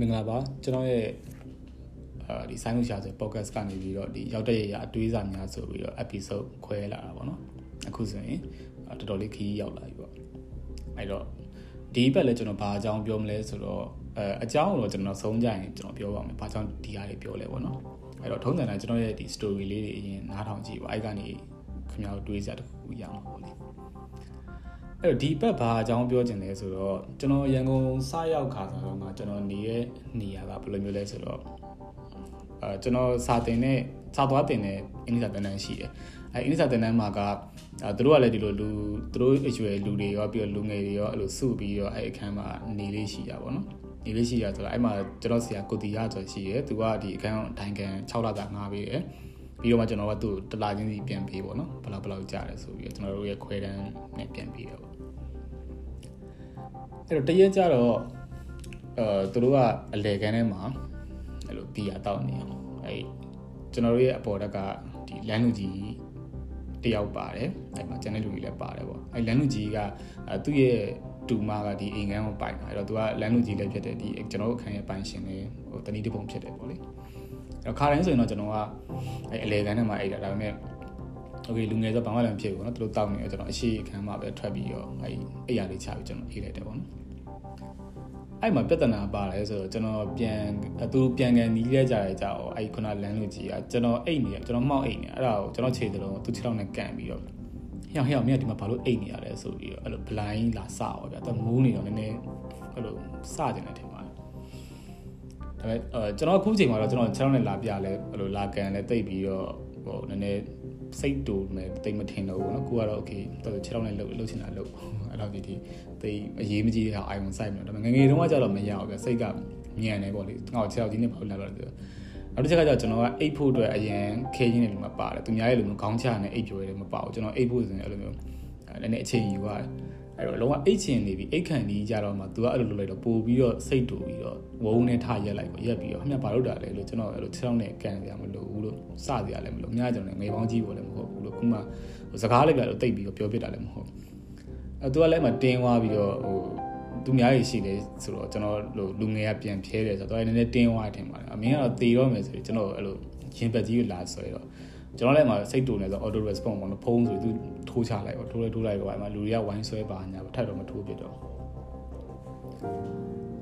မင်္ဂလာပါကျွန်တော်ရဲ့အာဒီဆိုင်းလို့ရှာဆို podcast ကနေပြီးတော့ဒီရောက်တဲ့ရအတွေးစာများဆိုပြီးတော့ episode ခွဲလာတာပေါ့နော်အခုဆိုရင်တော်တော်လေးခီးရောက်လာပြီပေါ့အဲ့တော့ဒီဘက်လည်းကျွန်တော်ဘာအကြောင်းပြောမလဲဆိုတော့အဲအကြောင်းတော့ကျွန်တော်ဆုံးကြရင်ကျွန်တော်ပြောပါမယ်ဘာကြောင့်ဒီဟာတွေပြောလဲပေါ့နော်အဲ့တော့ထုံးစံတိုင်းကျွန်တော်ရဲ့ဒီ story လေးတွေအရင်နားထောင်ကြည့်ပါအဲ့ကနေခင်ဗျားတို့တွေးစရာတစ်ခုရအောင်ပေါ့လေ အဲ့တော့ဒီဘက်ဘာအကြောင်းပြောချင်လဲဆိုတော့ကျွန်တော်ရန်ကုန်စရောက်ခါဆိုတော့ကျွန်တော်နေရဲ့နေရာကဘယ်လိုမျိုးလဲဆိုတော့အဲကျွန်တော်စာတင်နဲ့စာသွားတင်နဲ့အင်္ဂလိပ်စာတင်တန်းရှိတယ်အဲအင်္ဂလိပ်စာတင်တန်းမှာကအဲသူတို့ကလည်းဒီလိုလူသူတို့အရွယ်လူတွေရောပြီးတော့လူငယ်တွေရောအဲ့လိုစုပြီးတော့အဲ့အခန်းမှာနေလေးရှိတာပေါ့နော်နေလေးရှိရဆိုတော့အဲ့မှာကျွန်တော်ဆရာကိုတီရဆိုရှိရဲသူကဒီအခန်းထိုင်ခံ6လတာငားပေးတယ် ပြီးတော့မှကျွန်တော်ကသူ့တလာချင်းစီပြန်ပေးပေါ့နော်ဘယ်လောက်ဘယ်လောက်ကြာတယ်ဆိုပြီးတော့ကျွန်တော်တို့ရဲ့ခွဲတန်းနဲ့ပြန်ပေးတယ်ပေါ့အဲ့တော့တရက်ကြတော့အဲသူတို့ကအလေကန်းထဲမှာအဲ့လိုဘီယာတောက်နေအောင်အဲ့ကျွန်တော်တို့ရဲ့အပေါ်တက်ကဒီလမ်းလူကြီးတယောက်ပါတယ်အဲ့မှာကျန်တဲ့လူကြီးလည်းပါတယ်ပေါ့အဲ့လမ်းလူကြီးကသူ့ရဲ့တူမကဒီအိမ်ကန်းကိုပိုင်တာအဲ့တော့သူကလမ်းလူကြီးလည်းဖြစ်တယ်ဒီကျွန်တော်တို့အခန်းရဲ့ပိုင်ရှင်လေးဟိုတနည်းတစ်ပုံဖြစ်တယ်ပေါ့လေအဲ့ တော့ခါတိုင်းဆိုရင်တော့ကျွန်တော်ကအဲ့အလေကန်းထဲမှာအိတ်တာဒါပေမဲ့โอเคလူငယ်ဆိုဘာမှလည်းမဖြစ်ဘူးเนาะသူတို့တောက်နေတော့ကျွန်တော်အရှိအခန်းမှာပဲထွက်ပြီးတော့အဲ့အိယာလေးချပြီးကျွန်တော်အေးလိုက်တယ်ပေါ့နော်အဲ့မှာပြဿနာပါတယ်ဆိုတော့ကျွန်တော်ပြန်သူပြန်ကန်နီးလဲကြရကြအောင်အဲ့ခုနလမ်းလူကြီးကကျွန်တော်အိတ်နေရကျွန်တော်မှောက်အိတ်နေအဲ့ဒါကိုကျွန်တော်ခြေသလုံးသူခြေထောက်နဲ့ကန်ပြီးတော့ဟျောင်ဟျောင်မြတ်ဒီမှာဘာလို့အိတ်နေရလဲဆိုပြီးတော့အဲ့လို blind လာစအောင်ဗျာသူမူးနေတော့နည်းနည်းအဲ့လိုစကြတယ်ထင်ပါတယ် ဒါပေမဲ့အဲကျွန်တော်အခုချိန်မှာတော့ကျွန်တော်ခြေထောက်နဲ့လာပြလဲအဲ့လိုလာကန်လဲတိတ်ပြီးတော့ဟိုနည်းနည်းစိတ်တူမယ်တိတ်မထင်တော့ဘူးเนาะကိုကတော့ okay တော်ခြေထောက်နဲ့လှုပ်လှုပ်ချင်တာလှုပ်အဲ့လောက်ဒီဒီတိတ်အရေးမကြီးတဲ့ဟာ iPhone စိုက်မယ်ဒါပေမဲ့ငငယ်တုန်းကကြတော့မရဘူးဗျစိတ်ကညံနေပေါ့လေငါ့ခြေထောက်ကြီးနဲ့ဘာလို့လာလို့လဲနောက်တစ်ချက်ကကျတော့ကျွန်တော်ကအိတ်ဖို့အတွက်အရင်ခဲချင်းတွေမှာပါတယ်သူများရဲ့လိုမျိုးခေါင်းချနဲ့အိတ်ပြောရဲမပါဘူးကျွန်တော်အိတ်ဖို့ဆိုရင်အဲ့လိုမျိုးအဲ့နဲ့အချိန်ယူရတယ် အဲ့တော့လုံးဝအိတ်ချင်နေပြီအိတ်ခံပြီးကြတော့မှ तू ကအဲ့လိုလုပ်လိုက်တော့ပို့ပြီးတော့စိတ်တူပြီးတော့ဝုန်းနဲ့ထားရက်လိုက်ပေါ့ရက်ပြီးတော့အမြတ်ဘာလို့တာလဲလို့ကျွန်တော်အဲ့လိုခြေထောက်နဲ့ကန်ကြမလို့ဘူးလို့စကြရလဲမလို့အများကျွန်တော်ငယ်ပေါင်းကြီးပေါ်လည်းမဟုတ်ဘူးလို့ခုမှစကားလိုက်ပြတော့တိတ်ပြီးတော့ပြောပြတာလည်းမဟုတ်အဲ့ तू ကလည်းမှတင်းသွားပြီးတော့ဟိုသူများကြီးရှိတယ်ဆိုတော့ကျွန်တော်လိုလူငယ်ကပြန်ဖြဲတယ်ဆိုတော့နည်းနည်းတင်းသွားတယ်ပါတယ်အမင်းကတော့တေတော့မယ်ဆိုပြီးကျွန်တော်အဲ့လိုရင်ပတ်ကြီးကိုလာဆွဲတော့ ကျွန်တော်လည်းမှစိတ်တူနေဆို auto response ပေါ့နော်ဖုန်းဆိုသူထိုးချလိုက်ပေါ့ထိုးလိုက်ထိုးလိုက်တော့အဲ့မှာလူတွေကဝိုင်းဆွဲပါညာထပ်တော့မထိုးပြတော့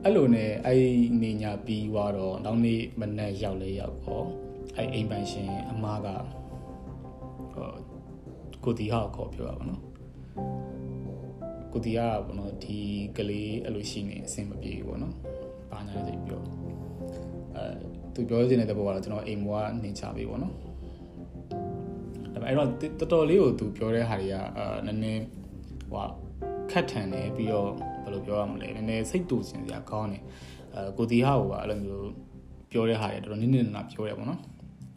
အဲ့လိုနဲ့အဲ့နေညာပြီးသွားတော့နောက်နေ့မနက်ရောက်လေရောက်တော့အဲ့အိမ်ပိုင်ရှင်အမားကဟိုကိုတီဟာကိုခေါ်ပြောတာပေါ့နော်ကိုတီကပေါ့နော်ဒီကလေးအဲ့လိုရှိနေအဆင်မပြေဘူးပေါ့နော်။ဘာညာလဲဆိုပြောအဲသူပြောချင်တဲ့ဘောကတော့ကျွန်တော်အိမ်ဘွားနေချပေးပေါ့နော်။ဒါ ပဲအဲ့တော့တော်တော်လေးကိုသူပြောတဲ့ဟာတွေကအာနည်းနည်းဟိုခက်ထန်တယ်ပြီးတော့ဘယ်လိုပြောရမလဲနည်းနည်းစိတ်တူစင်စရာကောင်းတယ်အဲကိုတီဟာဟိုကအဲ့လိုမျိုးပြောတဲ့ဟာတွေတော်တော်နည်းနည်းနာပြောတယ်ပေါ့နော်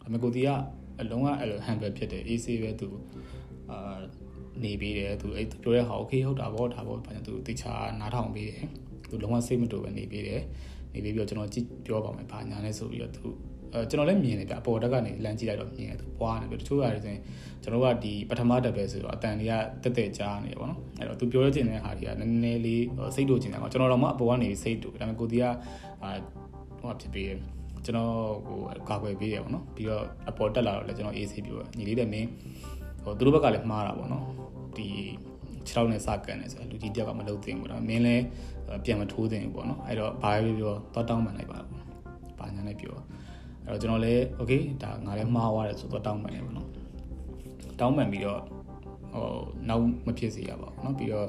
ဒါပေမဲ့ကိုတီကအလုံးကအဲ့လို handle ဖြစ်တယ် AC ပဲသူအာနေပြီးတယ်သူအဲ့ပြောတဲ့ဟာ okay ဟုတ်တာဗောဒါဗောဘာကြောင့်သူတေချာနားထောင်ပြီးတယ်သူလုံးဝစိတ်မတူပဲနေပြီးတယ်နေပြီးပြီးတော့ကျွန်တော်ကြည့်ပြောပါမယ်ဘာညာလဲဆိုပြီးတော့သူ အဲကျွန်တော်လည်းမြင်တယ်ဗျအပေါ်တက်ကနေလမ်းကြည့်လိုက်တော့မြင်တယ်သူပွားနေပြီတချို့ဟာတွေဆိုရင်ကျွန်တော်ကဒီပထမတက်ပဲဆိုတော့အတန်တွေကတက်တက်ကြားနေတယ်ဗောနော်အဲ့တော့သူပြောရချင်တဲ့ဟာတွေကနည်းနည်းလေးစိတ်တူချင်တယ်ကွာကျွန်တော်တော့မှအပေါ်ကနေစိတ်တူဒါပေမဲ့ကိုတီကအာဟိုဖြစ်ပြီးကျွန်တော်ဟိုကာကွယ်ပေးတယ်ဗောနော်ပြီးတော့အပေါ်တက်လာတော့လည်းကျွန်တော်အေးဆေးပြောညီလေးလည်းမင်းဟိုသူတို့ဘက်ကလည်းမှားတာဗောနော်ဒီ6လောက်နဲ့စကန်နေဆိုလူကြီးတယောက်ကမလုပ်သင့်ဘူးဒါမင်းလည်းပြန်မထိုးသင့်ဘူးပေါ့နော်အဲ့တော့ဘာပဲပြောတော့တောင်းပန်လိုက်ပါပေါ့ဘာညာနဲ့ပြော အဲ့တော့ကျွန်တော်လည်းโอเคဒါငါလည်းမှားသွားတယ်ဆိုတော့တောင်းပန်နေပေါ့နော်တောင်းပန်ပြီးတော့ဟိုနောက်မဖြစ်စေရပါဘူးเนาะပြီးတော့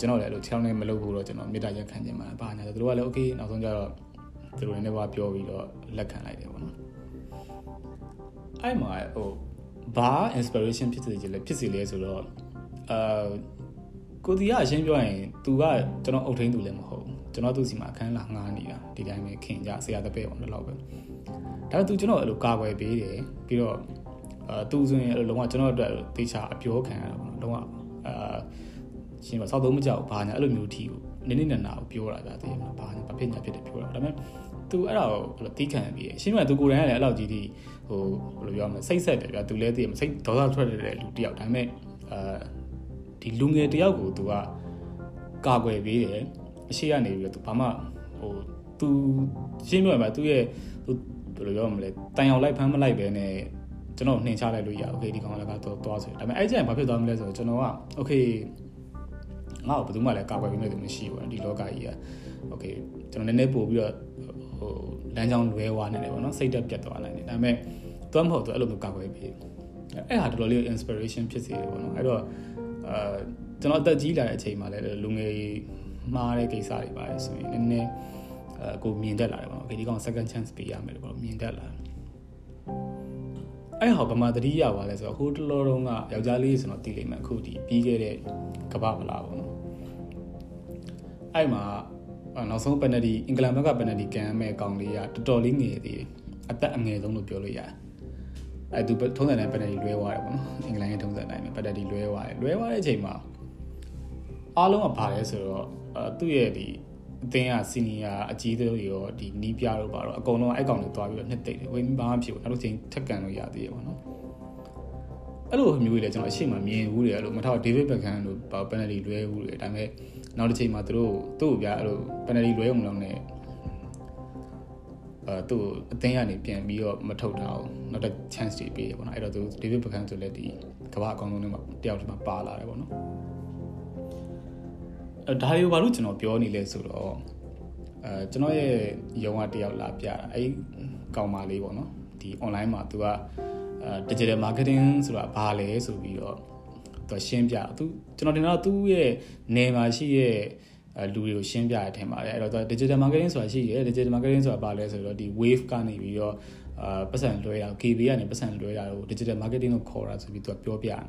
ကျွန်တော်လည်းအဲ့လို6လောက်နဲ့မလုပ်ဘူးတော့ကျွန်တော်မေတ္တာရက်ခံခြင်းမှာဘာညာသူတို့ကလည်းโอเคနောက်ဆုံးကျတော့သူတို့လည်းဘာပြောပြီးတော့လက်ခံလိုက်တယ်ပေါ့နော်အဲ့မှာဟိုဘာ inspiration ဖြစ်စေချင်လဲဖြစ်စေလဲဆိုတော့အာကိုတီကအရှင်းပြောရင်သူကကျွန်တော်အုပ်ထိန်းသူလည်းမဟုတ် ကျွန်တော်သူ့စီမှာအခန်းလာငှားနေတာဒီတိုင်းပဲခင်ကြဆရာတပည့်ပေါ့တော့လောက်ပဲဒါပေမဲ့သူကျွန်တော်အဲ့လိုကာကွယ်ပေးတယ်ပြီးတော့အာသူဆိုရင်အဲ့လိုလုံးဝကျွန်တော်အတွက်တေချာအပြောခံရတာပေါ့နော်လုံးဝအာရှင်းပါစောက်သုံးမကြောက်ဘာညာအဲ့လိုမျိုးထီကိုနင်းနေနာနာကိုပြောတာဒါတည်းမှာဘာညာဘာဖြစ်ညာဖြစ်တယ်ပြောတာဒါပေမဲ့သူအဲ့ဒါကိုအဲ့လိုတီးခံပြီးရှင်းမှသူကိုယ်တိုင်ကလည်းအဲ့လောက်ကြီးဒီဟိုဘယ်လိုပြောမလဲစိတ်ဆက်တယ်ဗျာသူလည်းသိရမစိတ်ဒေါသထွက်တဲ့လူတယောက်ဒါပေမဲ့အာဒီလူငယ်တယောက်ကိုသူကကာကွယ်ပေးတယ် အရှိကနေပြီးတော့သူဘာမှဟို သူရှင်းပြောရမှာသူရဲ့သူဘယ်လိုပြောမလဲတန်အောင်လိုက်ဖမ်းမလိုက်ပဲနဲ့ကျွန်တော်နှင်ချလိုက်လို့ရโอเคဒီကောင်လည်းကတော့သွားဆိုဒါပေမဲ့အဲ့ကျရင်ဘာဖြစ်သွားမလဲဆိုတော့ကျွန်တော်ကโอเคငါ့ကိုဘယ်သူမှလည်းကာကွယ်ပေးမဲ့သူမရှိဘူးဒီလောကကြီးကโอเคကျွန်တော်နည်းနည်းပို့ပြီးတော့ဟိုလမ်းကြောင်းလွဲသွားနေတယ်ပေါ့နော်စိတ်တက်ပြတ်သွားနိုင်တယ်ဒါပေမဲ့သူမဟုတ်သူအဲ့လိုမျိုးကာကွယ်ပေးအဲ့ဟာတော်တော်လေး inspiration ဖြစ်စေတယ်ပေါ့နော်အဲ့တော့အာကျွန်တော်အသက်ကြီးလာတဲ့အချိန်မှာလည်းလူငယ် မှားတဲ့ကိစ္စတွေပါတယ်ဆိုရင်နည်းနည်းအကိုမြင်တတ်လာတယ်ပေါ့နော်ဒီကောင် second chance ပေးရမယ်ပေါ့မြင်တတ်လာအဲ့ဟောဗမာတတိယပါလဲဆိုတော့ဟိုတလောတုန်းကယောက်ျားလေးဆိုတော့တည်လိမ့်မယ်အခုဒီပြီးခဲ့တဲ့ကပ္ပဗလာပေါ့နော်အဲ့မှာနောက်ဆုံးပန်နတီအင်္ဂလန်ဘက်ကပန်နတီကန်မဲ့ကောင်လေးကတော်တော်လေးငယ်သေးတယ်အသက်အငယ်ဆုံးလို့ပြောလို့ရတယ်အဲ့သူထုံးစံတိုင်းပန်နတီလွဲသွားတယ်ပေါ့နော်အင်္ဂလန်ရဲ့ထုံးစံတိုင်းပဲပန်နတီလွဲသွားတယ်လွဲသွားတဲ့အချိန်မှာအားလုံးကဘာလဲဆိုတော့ သူ့ရဲ့ဒီအသင်းကစီနီယာအကြီးတွေရောဒီနီးပြတော့ပါတော့အကုန်လုံးအဲ့ကောင်တွေသွားပြီးတော့နှစ်သိမ့်တယ်ဝင်းဘာမှဖြစ်ဘူးနောက်တစ်ချိန်ထက်ကန်လို့ရသေးတယ်ပေါ့နော်အဲ့လိုမျိုးတွေလည်းကျွန်တော်အရှိမမြင်ဘူးတွေအဲ့လိုမထောက်ဒေးဗစ်ဘက်ခန်တို့ပန်နယ်လီလွဲဘူးတွေဒါပေမဲ့နောက်တစ်ချိန်မှာသူတို့သူ့ကိုပြအဲ့လိုပန်နယ်လီလွဲအောင်လောက်နဲ့အဲသူ့အသင်းကနေပြန်ပြီးတော့မထုတ်တာအောင်နောက်တစ် chance တွေပေးတယ်ပေါ့နော်အဲ့တော့သူဒေးဗစ်ဘက်ခန်ဆိုလည်းဒီကမ္ဘာအကောင်လုံးထဲမှာတယောက်တည်းမှာပါလာတယ်ပေါ့နော်အဲ ဒါတွေကိုဘာလို့ကျွန်တော်ပြောနေလဲဆိုတော့အဲကျွန်တော်ရဲ့ယုံကတယောက်လာပြတာအဲကောင်မလေးပေါ့နော်ဒီ online မှာသူကအဲ digital marketing ဆိုတာဘာလဲဆိုပြီးတော့သူရှင်းပြသူကျွန်တော်တင်တော့သူ့ရဲ့နေမှာရှိရဲ့လူတွေကိုရှင်းပြရထင်ပါတယ်အဲ့တော့ digital marketing ဆိုတာရှိရဲ digital marketing ဆိုတာဘာလဲဆိုတော့ဒီ wave ကနေပြီးတော့အာပတ်စံလွှဲတာ KB ကနေပတ်စံလွှဲတာကို digital marketing လို့ခေါ်တာဆိုပြီးသူကပြောပြတယ်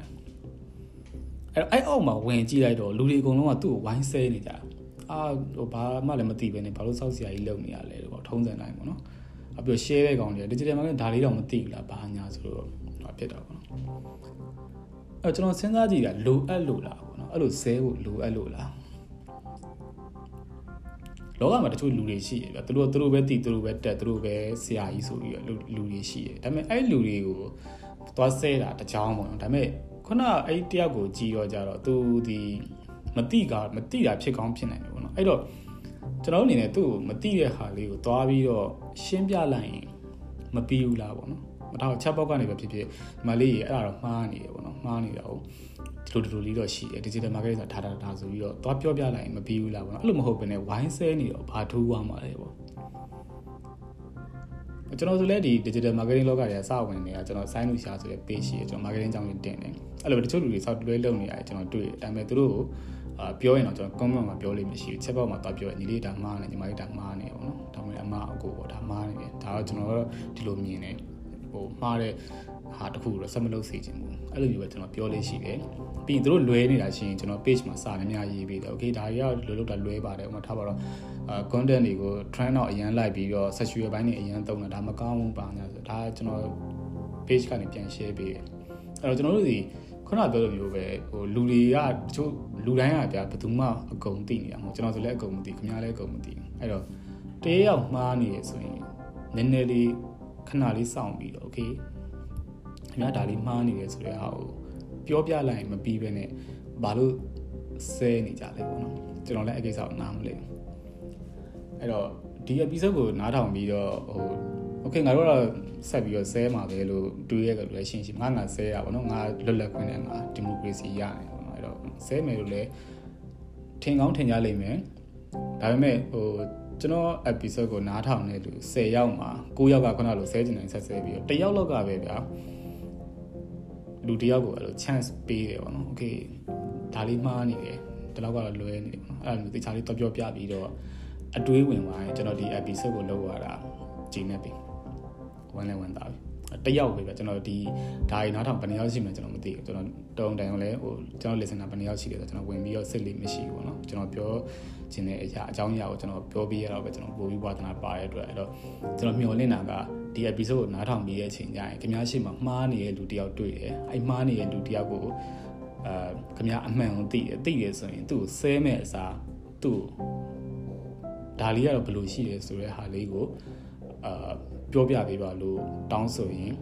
အဲ့အဲ့အောက်မှာဝင်ကြည့်လိုက်တော့လူတွေအကုန်လုံးကသူ့ကိုဝိုင်းဆဲနေကြအာဟိုဘာမှလည်းမသိပဲねဘာလို့စောက်စရာကြီးလုပ်နေရလဲတော့ထုံးစံတိုင်းပေါ့နော်အပြ share တဲ့ကောင်တွေ digital marketing ဒါလေးတော့မသိဘူးလားဘာညာဆိုတော့ဖြစ်တာပေါ့နော်အဲ့ကျွန်တော်စဉ်းစားကြည့်တာလိုအပ်လို့လားပေါ့နော်အဲ့လိုဆဲဖို့လိုအပ်လို့လားလောကမှာတချို့လူတွေရှိရပြသူတို့သူတို့ပဲတည်သူတို့ပဲတက်သူတို့ပဲဆရာကြီးဆိုပြီးတော့လူတွေရှိရဒါပေမဲ့အဲ့လူတွေကိုသွားဆဲတာတကြောင်ပေါ့နော်ဒါပေမဲ့ ခုနအဲ့တယောက်ကိုကြည်တော့ကြတော့သူဒီမတိကမတိတာဖြစ်ကောင်းဖြစ်နိုင်တယ်ပေါ့နော်အဲ့တော့ကျွန်တော်အနေနဲ့သူ့ကိုမတိတဲ့ဟာလေးကိုသွားပြီးတော့ရှင်းပြလိုက်ရင်မပြီးဘူးလားပေါ့နော်မတော့ချက်ပေါက်ကနေပဲဖြစ်ဖြစ်ဒီမလေးကြီးအဲ့ဒါတော့မှားနေတယ်ပေါ့နော်မှားနေတာဟုတ်ဒီလိုဒီလိုလေးတော့ရှိတယ် digital marketing ဆိုတာဒါဒါဒါဆိုပြီးတော့သွားပြောပြလိုက်ရင်မပြီးဘူးလားပေါ့နော်အဲ့လိုမဟုတ်ဘဲနဲ့ဝိုင်းဆဲနေတော့ဘာထူးသွားမှာလဲပေါ့ ကျွန်တော်ဆိုလဲဒီ digital marketing လောကတွေကစဝင်နေတာကျွန်တော် sign လို့ရှာဆိုတဲ့ page ရှိတယ်ကျွန်တော် marketing ကြောင်းတွေတင်တယ်အဲ့လိုတချို့လူတွေစောက်တွဲလုပ်နေရတယ်ကျွန်တော်တွေ့တယ်ဒါပေမဲ့သူတို့အာပြောရင်တော့ကျွန်တော် comment မှာပြောလို့မရှိဘူးချက်ပေါက်မှာသွားပြောရင်ညီလေးဒါမှားနေညီမလေးဒါမှားနေပေါ့နော်ဒါမှမဟုတ်အမအကိုပေါ့ဒါမှားနေတယ်ဒါတော့ကျွန်တော်ကတော့ဒီလိုမြင်တယ်ဟိုမှားတဲ့ ဟာတခုတော့ဆက်မလုပ်စေချင်ဘူးအဲ့လိုမျိုးပဲကျွန်တော်ပြောလေးရှိတယ်ပြီးရင်တို့လွဲနေတာရှိရင်ကျွန်တော် page မှာစာများများရေးပေးတယ် okay ဒါတွေကလွယ်လို့တာလွဲပါတယ်ဥပမာထားပါတော့အာ content တွေကို trend တော့အရန်လိုက်ပြီးတော့ sexual ဘိုင်းတွေအရန်သုံးတာဒါမကောင်းဘူးပါညာဆိုဒါကျွန်တော် page ကနေပြန် share ပေးတယ်အဲ့တော့ကျွန်တော်တို့ဒီခုနပြောလိုမျိုးပဲဟိုလူတွေကတချို့လူတိုင်းကဗျာဘယ်သူမှအကုန်သိနေတာမဟုတ်ကျွန်တော်ဆိုလည်းအကုန်မသိခင်ဗျားလည်းအကုန်မသိအဲ့တော့တရေရောက်မှားနေရဆိုရင်နည်းနည်းလေးခဏလေးစောင့်ပြီးတော့ okay ခင်ဗျားဒါလေးမှားနေတယ်ဆိုတဲ့ဟာကိုပြောပြလိုက်ရင်မပြီးပဲနဲ့ဘာလို့ဆဲနေကြလဲပေါ့နော်ကျွန်တော်လည်းအကိစ္စကိုနားမလဲအဲ့တော့ဒီ episode ကိုနားထောင်ပြီးတော့ဟို okay ငါတို့ကတော့ဆက်ပြီးတော့ဆဲမှာပဲလို့တွေးရကြလို့ရှင်းရှင်းငါငါဆဲရပါတော့ငါလွတ်လပ်ခွင့်နဲ့ငါဒီမိုကရေစီရတယ်ပေါ့နော်အဲ့တော့ဆဲမယ်လို့လည်းထင်ကောင်းထင်ကြလိမ့်မယ်ဒါပေမဲ့ဟိုကျွန်တော် episode ကိုနားထောင်နေလို့10ယောက်မှာ9ယောက်ကခုနလိုဆဲကျင်နိုင်ဆက်ဆဲပြီးတော့တယောက်လောက်ကပဲဗျာ လူတယောက်ကိုအဲ့လို chance ပေးတယ်ပေါ့နော် okay ဒါလေးမှားနေတယ်ဒီလောက်ကတော့လွဲနေတယ်ပေါ့နော်အဲ့လိုမျိုးတခြားလေးတော့ပြောပြပြီးတော့အတွေးဝင်သွားရင်ကျွန်တော်ဒီ episode ကိုလုပ်ရတာဂျင်းနေပြီဝမ်းလဲဝမ်းသာပြီတယောက်ပဲဗျကျွန်တော်ဒီဒါရီနားထောင်ဘယ်နှယောက်ရှိမလဲကျွန်တော်မသိဘူးကျွန်တော်တုံတိုင်လဲဟိုကျွန်တော် listener ဘယ်နှယောက်ရှိလဲဆိုကျွန်တော်ဝင်ပြီးတော့စစ်လေးမရှိဘူးပေါ့နော်ကျွန်တော်ပြောခြင်းတဲ့အရာအကြောင်းအရာကိုကျွန်တော်ပြောပြီးရတော့ပဲကျွန်တော်ပို့ပြီးဝါသနာပါတဲ့အတွက်အဲ့တော့ကျွန်တော်မျှော်လင့်တာက ဒီ episode ကိုနားထောင်ပြီးရဲ့အချိန်ကျရင်ခင်ဗျားရှိမှမှားနေတဲ့လူတယောက်တွေ့တယ်အဲ့မှားနေတဲ့လူတယောက်ကိုအာခင်ဗျားအမှန်ကိုသိတယ်သိတယ်ဆိုရင်သူ့ကိုဆဲမဲ့အစားသူ့ဒါလေးကတော့ဘယ်လိုရှိတယ်ဆိုတဲ့ဟာလေးကိုအာပြောပြပေးပါလို့တောင်းဆိုရင်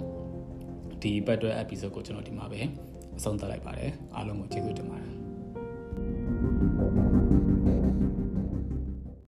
ဒီပတ်တွဲ episode ကိုကျွန်တော်ဒီမှာပဲအဆုံးသတ်လိုက်ပါတယ်အားလုံးကိုကျေးဇူးတင်ပါတယ် thank you